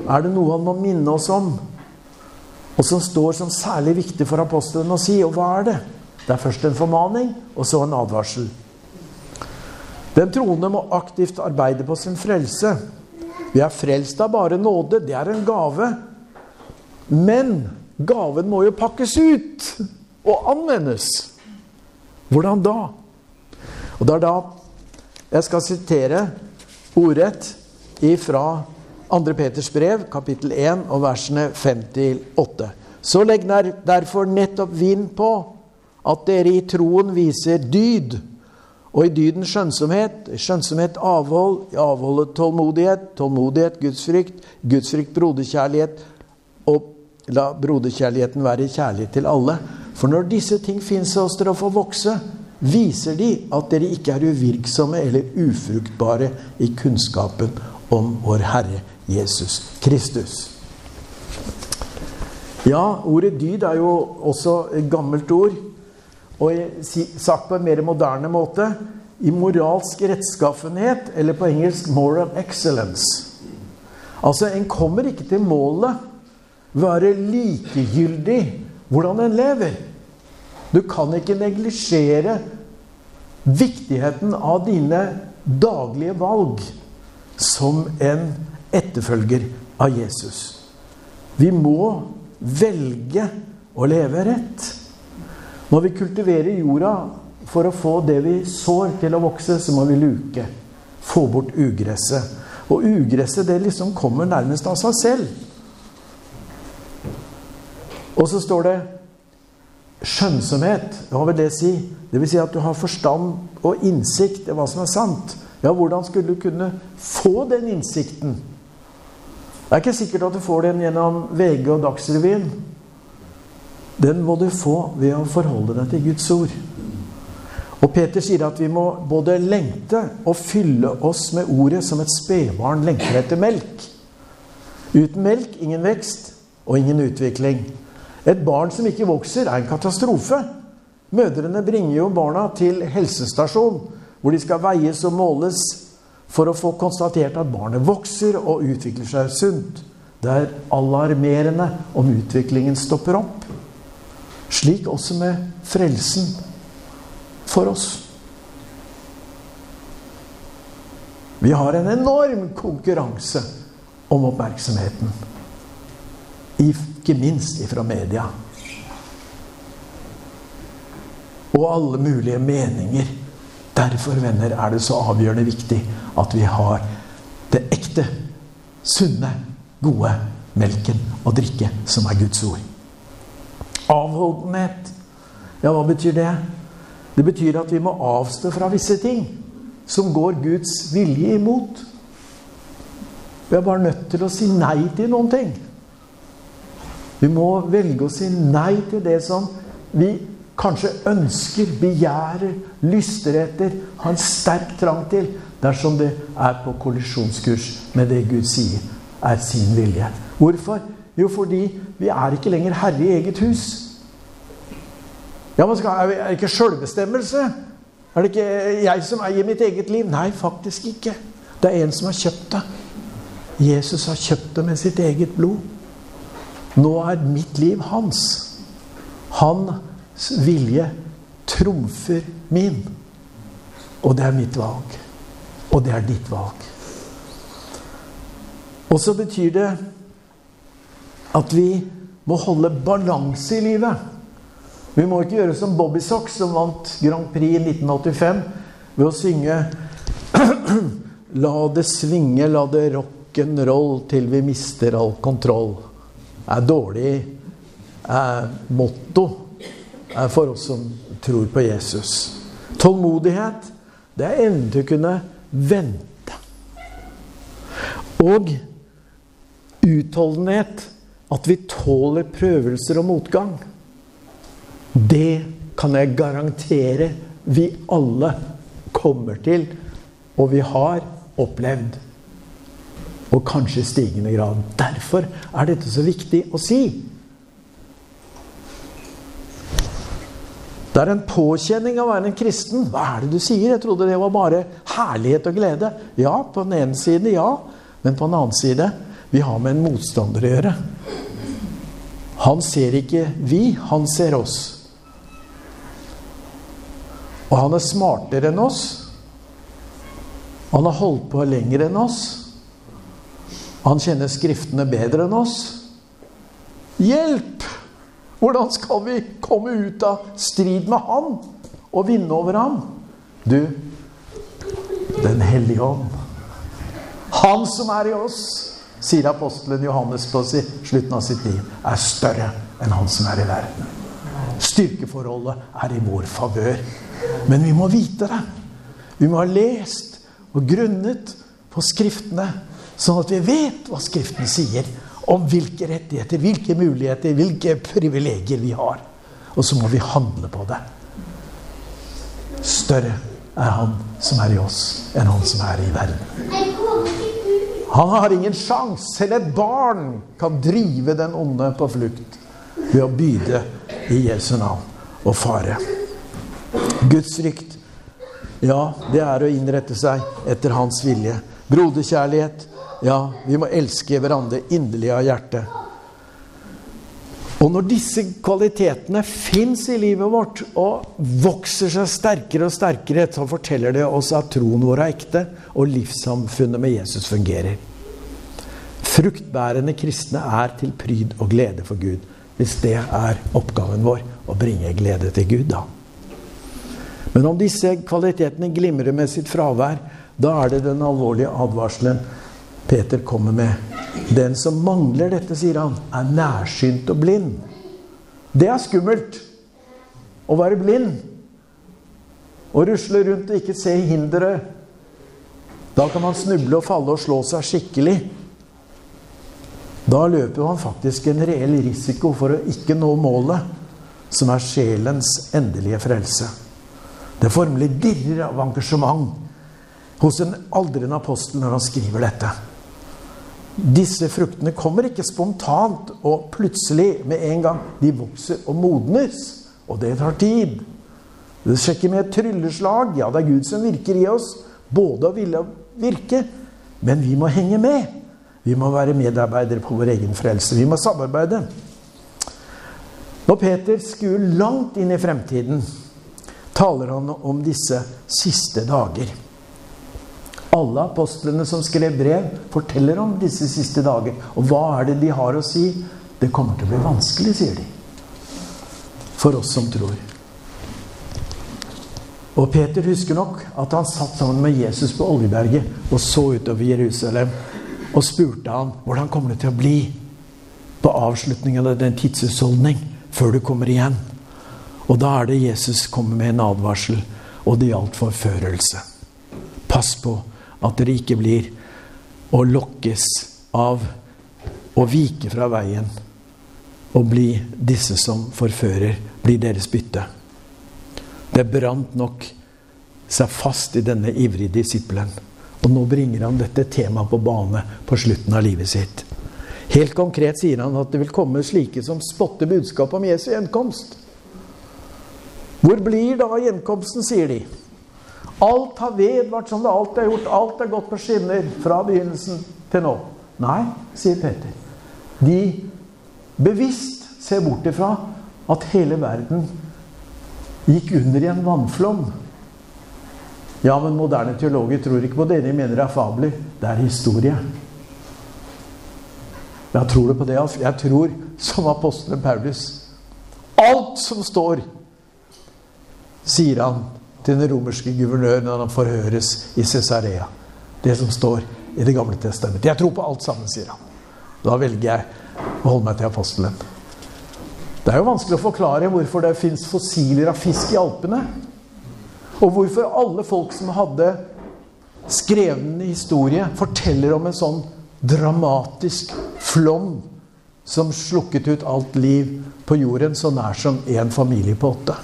er det noe han må minne oss om. Og som står som særlig viktig for apostelen å si. Og hva er det? Det er først en formaning, og så en advarsel. Den troende må aktivt arbeide på sin frelse. Vi er frelst av bare nåde. Det er en gave. Men gaven må jo pakkes ut og anvendes. Hvordan da? Og det er da jeg skal sitere ordrett ifra 2. Peters brev, kapittel 1, og versene 5-8. Så legg derfor nettopp vind på at dere i troen viser dyd, og i dyden skjønnsomhet, skjønnsomhet avhold, i avholdet tålmodighet, tålmodighet gudsfrykt, gudsfrykt broderkjærlighet, og la broderkjærligheten være kjærlighet til alle. For når disse ting fins hos dere og får vokse, viser de at dere ikke er uvirksomme eller ufruktbare i kunnskapen om vår Herre Jesus Kristus. Ja, ordet dyd er jo også et gammelt ord. Og sagt på en mer moderne måte i moralsk rettskaffenhet, eller på engelsk 'moral excellence'. Altså, en kommer ikke til målet være likegyldig hvordan en lever. Du kan ikke neglisjere viktigheten av dine daglige valg som en etterfølger av Jesus. Vi må velge å leve rett. Når vi kultiverer jorda for å få det vi sår, til å vokse, så må vi luke. Få bort ugresset. Og ugresset det liksom kommer nærmest av seg selv. Og så står det Skjønnsomhet, hva vil det si? Det vil si at du har forstand og innsikt i hva som er sant. Ja, hvordan skulle du kunne få den innsikten? Det er ikke sikkert at du får den gjennom VG og Dagsrevyen. Den må du få ved å forholde deg til Guds ord. Og Peter sier at vi må både lengte og fylle oss med ordet som et spedbarn lengter etter melk. Uten melk ingen vekst og ingen utvikling. Et barn som ikke vokser, er en katastrofe. Mødrene bringer jo barna til helsestasjon, hvor de skal veies og måles for å få konstatert at barnet vokser og utvikler seg sunt. Det er alarmerende om utviklingen stopper opp. Slik også med frelsen for oss. Vi har en enorm konkurranse om oppmerksomheten. Ikke minst ifra media. Og alle mulige meninger. Derfor, venner, er det så avgjørende viktig at vi har det ekte, sunne, gode melken å drikke, som er Guds ord. Avholdenhet. Ja, hva betyr det? Det betyr at vi må avstå fra visse ting som går Guds vilje imot. Vi er bare nødt til å si nei til noen ting. Vi må velge å si nei til det som vi kanskje ønsker, begjærer, lyster etter, har en sterk trang til, dersom det er på kollisjonskurs med det Gud sier er sin vilje. Hvorfor? Jo, fordi vi er ikke lenger herre i eget hus. Ja, men Er det ikke sjølbestemmelse? Er det ikke jeg som eier mitt eget liv? Nei, faktisk ikke. Det er en som har kjøpt det. Jesus har kjøpt det med sitt eget blod. Nå er mitt liv hans. Hans vilje trumfer min. Og det er mitt valg. Og det er ditt valg. Og så betyr det at vi må holde balanse i livet. Vi må ikke gjøre som Bobby Sox, som vant Grand Prix i 1985 ved å synge La det svinge, la det rock'n'roll til vi mister all kontroll. Det er dårlig er motto er for oss som tror på Jesus. Tålmodighet, det er evnen til å kunne vente. Og utholdenhet, at vi tåler prøvelser og motgang. Det kan jeg garantere vi alle kommer til, og vi har opplevd. Og kanskje i stigende grad. Derfor er dette så viktig å si. Det er en påkjenning av å være en kristen. Hva er det du sier? Jeg trodde det var bare herlighet og glede. Ja, på den ene side, ja. Men på den annen side vi har med en motstander å gjøre. Han ser ikke vi, han ser oss. Og han er smartere enn oss. Han har holdt på lenger enn oss. Han kjenner Skriftene bedre enn oss. Hjelp! Hvordan skal vi komme ut av strid med han og vinne over ham? Du, Den hellige ånd. Han som er i oss, sier apostelen Johannes på slutten av sitt liv, er større enn han som er i verden. Styrkeforholdet er i vår favør. Men vi må vite det. Vi må ha lest og grunnet på Skriftene, sånn at vi vet hva Skriften sier om hvilke rettigheter, hvilke muligheter, hvilke privilegier vi har. Og så må vi handle på det. Større er Han som er i oss, enn Han som er i verden. Han har ingen sjanse. Selv et barn kan drive den onde på flukt ved å byde i Jesu navn og fare. Guds frykt, ja, det er å innrette seg etter Hans vilje. Broderkjærlighet, ja, vi må elske hverandre inderlig av hjertet. Og når disse kvalitetene fins i livet vårt og vokser seg sterkere og sterkere, så forteller det oss at troen vår er ekte, og livssamfunnet med Jesus fungerer. Fruktbærende kristne er til pryd og glede for Gud. Hvis det er oppgaven vår, å bringe glede til Gud, da. Men om disse kvalitetene glimrer med sitt fravær, da er det den alvorlige advarselen Peter kommer med. Den som mangler dette, sier han, er nærsynt og blind. Det er skummelt å være blind. Å rusle rundt og ikke se hinderet. Da kan man snuble og falle og slå seg skikkelig. Da løper man faktisk en reell risiko for å ikke nå målet, som er sjelens endelige frelse. Det formelig dirrer av engasjement hos en aldrende apostel når han skriver dette. Disse fruktene kommer ikke spontant og plutselig med en gang. De vokser og modnes, og det tar tid. Det skjer ikke med et trylleslag. Ja, det er Gud som virker i oss, både å ville virke, men vi må henge med. Vi må være medarbeidere på vår egen frelse. Vi må samarbeide. Når Peter skuer langt inn i fremtiden, taler han om disse siste dager. Alle apostlene som skrev brev, forteller om disse siste dager. Og hva er det de har å si? Det kommer til å bli vanskelig, sier de. For oss som tror. Og Peter husker nok at han satt sammen med Jesus på Oljeberget og så utover Jerusalem og spurte han hvordan kommer det til å bli på avslutningen av den tidsutholdning før du kommer igjen. Og da er det Jesus kommer med en advarsel, og det gjaldt forførelse. Pass på at dere ikke blir å lokkes av å vike fra veien og bli disse som forfører, blir deres bytte. Det brant nok seg fast i denne ivrige disippelen. Og nå bringer han dette temaet på bane på slutten av livet sitt. Helt konkret sier han at det vil komme slike som spotter budskapet om Jesu gjenkomst. Hvor blir da gjenkomsten, sier de. Alt har vedvart som det alltid har gjort. Alt er gått på skinner fra begynnelsen til nå. Nei, sier Peter. De bevisst ser bort ifra at hele verden gikk under i en vannflom. Ja, men moderne teologer tror ikke på det. De mener det er fabler. Det er historie. Jeg tror det på det. Jeg tror, som apostelen Paulus Alt som står, sier han til den romerske guvernøren når han forhøres i Cesarea. Det som står i Det gamle testamentet. Jeg tror på alt sammen, sier han. Da velger jeg å holde meg til apostelen. Det er jo vanskelig å forklare hvorfor det fins fossiler av fisk i Alpene. Og hvorfor alle folk som hadde skreven historie, forteller om en sånn dramatisk flom som slukket ut alt liv på jorden så nær som én familie på åtte.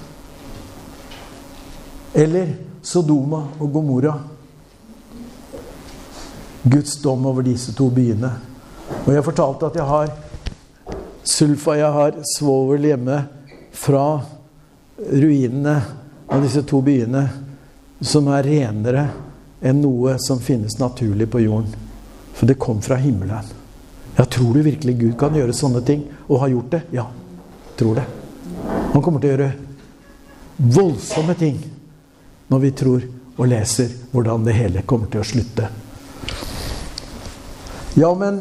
Eller Sodoma og Gomorra. Guds dom over disse to byene. Og jeg fortalte at jeg har sulfa, jeg har svovel hjemme fra ruinene av disse to byene, som er renere enn noe som finnes naturlig på jorden. For det kom fra himmelen. Ja, tror du virkelig Gud kan gjøre sånne ting, og har gjort det? Ja, tror det. Han kommer til å gjøre voldsomme ting når vi tror og leser hvordan det hele kommer til å slutte. Ja, men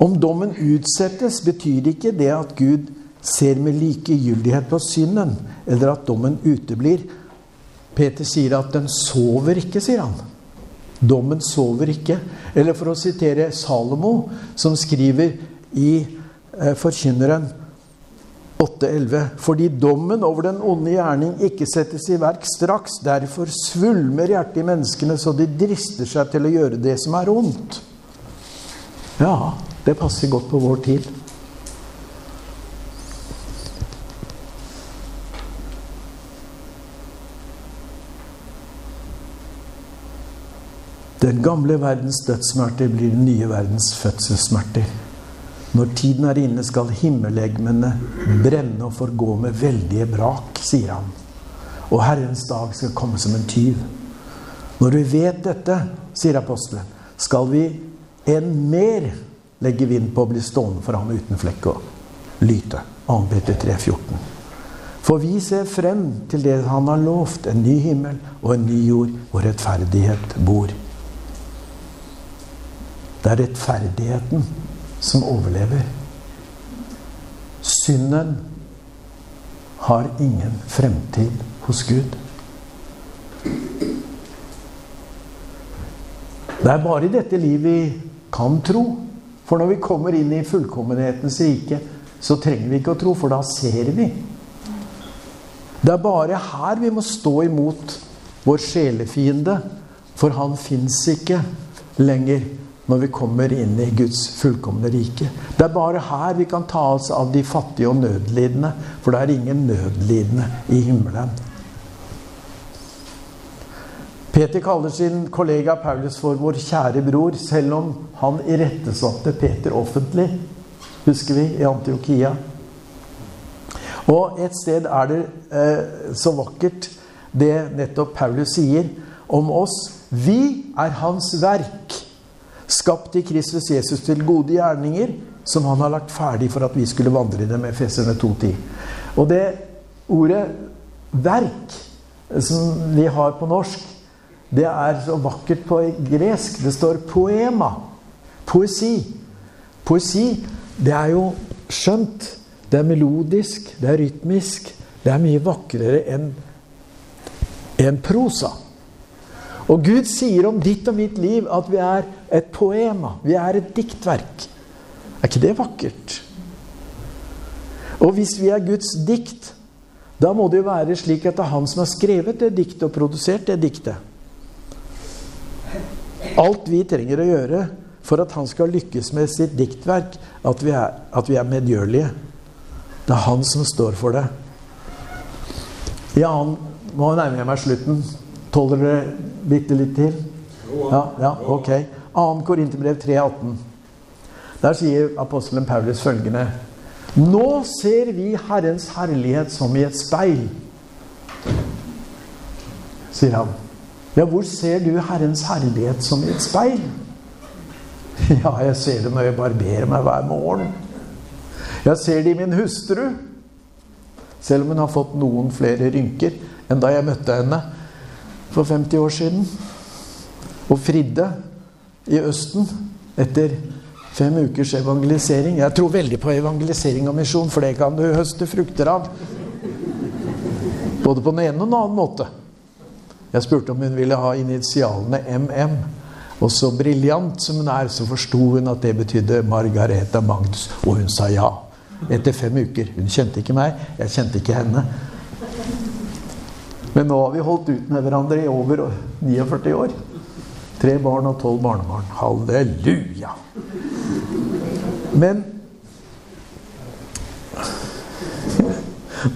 om dommen utsettes, betyr det ikke det at Gud ser med likegyldighet på synden, eller at dommen uteblir. Peter sier at den sover ikke, sier han. Dommen sover ikke. Eller for å sitere Salomo, som skriver i eh, Forkynneren 8,11. Fordi dommen over den onde gjerning ikke settes i verk straks. Derfor svulmer hjertet i menneskene så de drister seg til å gjøre det som er ondt. Ja, det passer godt på vår tid. Den gamle verdens dødssmerter blir den nye verdens fødselssmerter. Når tiden er inne, skal himmellegemene brenne og forgå med veldige brak, sier han. Og Herrens dag skal komme som en tyv. Når vi vet dette, sier apostelen, skal vi enn mer legge vind på å bli stående for ham uten flekk og lyte. 2. Peter 3, 14. For vi ser frem til det han har lovt, en ny himmel og en ny jord hvor rettferdighet bor. Det er rettferdigheten som overlever. Synden har ingen fremtid hos Gud. Det er bare i dette livet vi kan tro. For når vi kommer inn i fullkommenhetens rike, så trenger vi ikke å tro, for da ser vi. Det er bare her vi må stå imot vår sjelefiende, for han fins ikke lenger når vi kommer inn i Guds fullkomne rike. Det er bare her vi kan ta oss av de fattige og nødlidende, for det er ingen nødlidende i himmelen. Peter kaller sin kollega Paulus for 'vår kjære bror', selv om han irettesatte Peter offentlig, husker vi, i Antiokia. Og et sted er det eh, så vakkert det nettopp Paulus sier om oss. Vi er hans verk, skapt i Kristus Jesus til gode gjerninger, som han har lagt ferdig for at vi skulle vandre i dem, Efeserne 2.10. Og det ordet 'verk' som vi har på norsk, det er så vakkert på gresk. Det står 'poema'. Poesi. Poesi, det er jo skjønt. Det er melodisk, det er rytmisk. Det er mye vakrere enn en prosa. Og Gud sier om ditt og mitt liv at vi er et poema. Vi er et diktverk. Er ikke det vakkert? Og hvis vi er Guds dikt, da må det jo være slik at det er han som har skrevet det diktet og produsert det diktet. Alt vi trenger å gjøre for at han skal lykkes med sitt diktverk, at vi er, at vi er medgjørlige. Det er han som står for det. Ja, han må nærme meg slutten. Tåler dere bitte litt til? Ja, ja, ok. 2. Korinterbrev 3,18. Der sier apostelen Paulus følgende Nå ser vi Herrens herlighet som i et speil, sier han. Ja, hvor ser du Herrens herlighet som i et speil? Ja, jeg ser det når jeg barberer meg hver morgen. Jeg ser det i min hustru. Selv om hun har fått noen flere rynker enn da jeg møtte henne for 50 år siden. Og Fridde i Østen etter fem ukers evangelisering. Jeg tror veldig på evangelisering og misjon, for det kan du høste frukter av. Både på den ene og den annen måte. Jeg spurte om hun ville ha initialene MM. Og så briljant som hun er, så forsto hun at det betydde Margareta Magnus. Og hun sa ja. Etter fem uker. Hun kjente ikke meg, jeg kjente ikke henne. Men nå har vi holdt ut med hverandre i over 49 år. Tre barn og tolv barnebarn. Halleluja! Men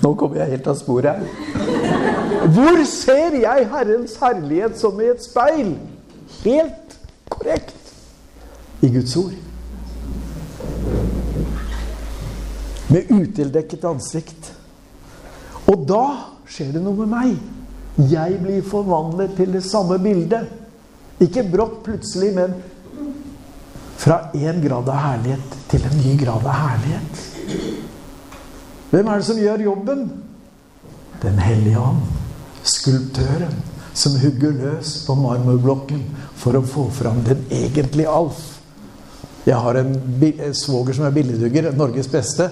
Nå kommer jeg helt av sporet her. Hvor ser jeg Herrens herlighet som i et speil? Helt korrekt i Guds ord. Med utildekket ansikt. Og da skjer det noe med meg. Jeg blir forvandlet til det samme bildet. Ikke brått plutselig, men fra én grad av herlighet til en ny grad av herlighet. Hvem er det som gjør jobben? Den hellige ånd. Skulptøren som hugger løs på marmorblokken for å få fram den egentlige Alf. Jeg har en svoger som er billedhugger, Norges beste.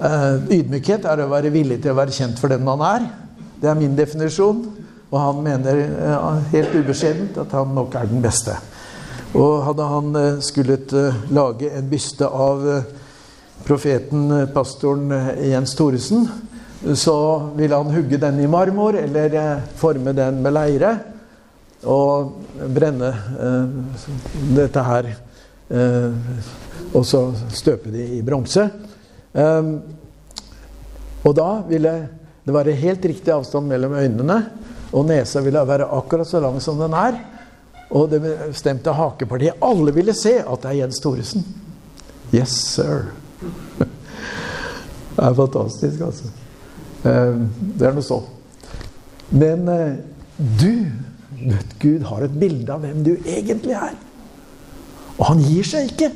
Uh, ydmykhet er å være villig til å være kjent for den man er. Det er min definisjon. Og han mener uh, helt ubeskjedent at han nok er den beste. Og hadde han uh, skullet lage en byste av profeten, pastoren Jens Thoresen, så ville han hugge den i marmor eller forme den med leire og brenne eh, dette her eh, Og så støpe de i bronse. Eh, og da ville det være helt riktig avstand mellom øynene, og nesa ville være akkurat så lang som den er. Og det bestemte hakepartiet Alle ville se at det er Jens Thoresen. Yes, sir. det er fantastisk, altså. Eh, det er noe sånn. Men du, du Gud har et bilde av hvem du egentlig er. Og han gir seg ikke.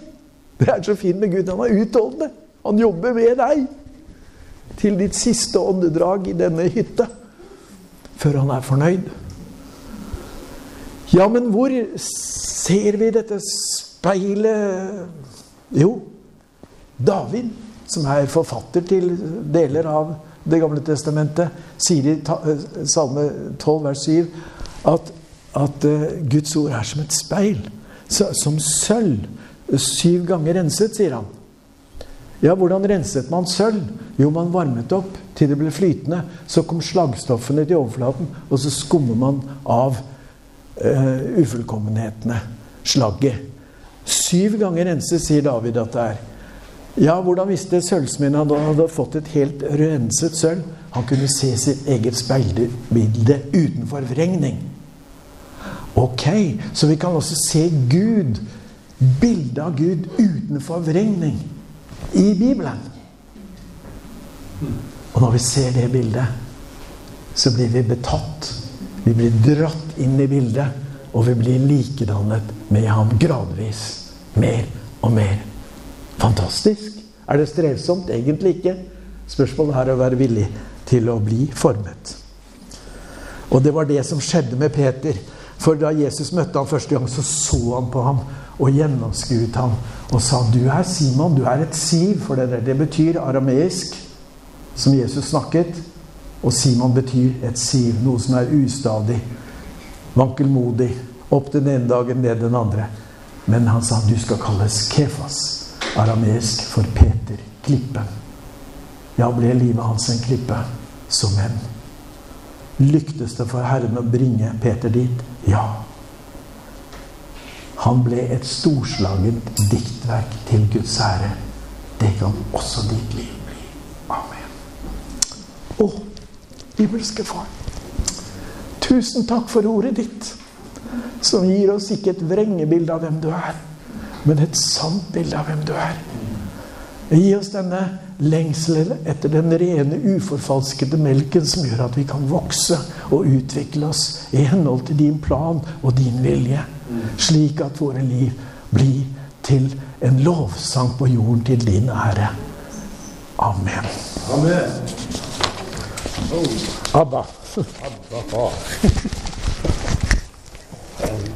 Det er så fint med Gud. Han er utholdende. Han jobber med deg til ditt siste åndedrag i denne hytta. Før han er fornøyd. Ja, men hvor ser vi dette speilet? Jo, David, som er forfatter til deler av Det gamle testamentet, sier i Salme 12, vers 7 at, at uh, Guds ord er som et speil. Som sølv. Syv ganger renset, sier han. Ja, hvordan renset man sølv? Jo, man varmet opp til det ble flytende. Så kom slagstoffene til overflaten, og så skummer man av uh, ufullkommenhetene. Slagget. Syv ganger renset, sier David at det er. Ja, hvordan visste sølvsmeden at han hadde fått et helt renset sølv? Han kunne se sitt eget speilbilde uten forvrengning. Ok, så vi kan også se Gud, bildet av Gud utenfor vrengning, i Bibelen. Og når vi ser det bildet, så blir vi betatt. Vi blir dratt inn i bildet, og vi blir likedannet med ham gradvis. Mer og mer. Fantastisk. Er det strevsomt? Egentlig ikke. Spørsmålet er å være villig til å bli formet. Og det var det som skjedde med Peter. For da Jesus møtte ham første gang, så så han på ham og gjennomskuet ham og sa du er Simon, du er et siv. For det, det betyr arameisk, som Jesus snakket. Og Simon betyr et siv, noe som er ustadig, vankelmodig. Opp den ene dagen, ned den andre. Men han sa du skal kalles Kefas, arameisk for Peter, klippen. Ja, ble livet hans en klippe som en. Lyktes det for Herren å bringe Peter dit? Ja. Han ble et storslagent diktverk til Guds ære. Det kan også ditt liv bli. Amen. Å, himmelske Far. Tusen takk for ordet ditt, som gir oss ikke et vrengebilde av hvem du er, men et sant bilde av hvem du er. Gi oss denne lengselen etter den rene, uforfalskede melken som gjør at vi kan vokse og utvikle oss i henhold til din plan og din vilje. Slik at våre liv blir til en lovsang på jorden til din ære. Amen. Amen. Oh. Abba. Abba.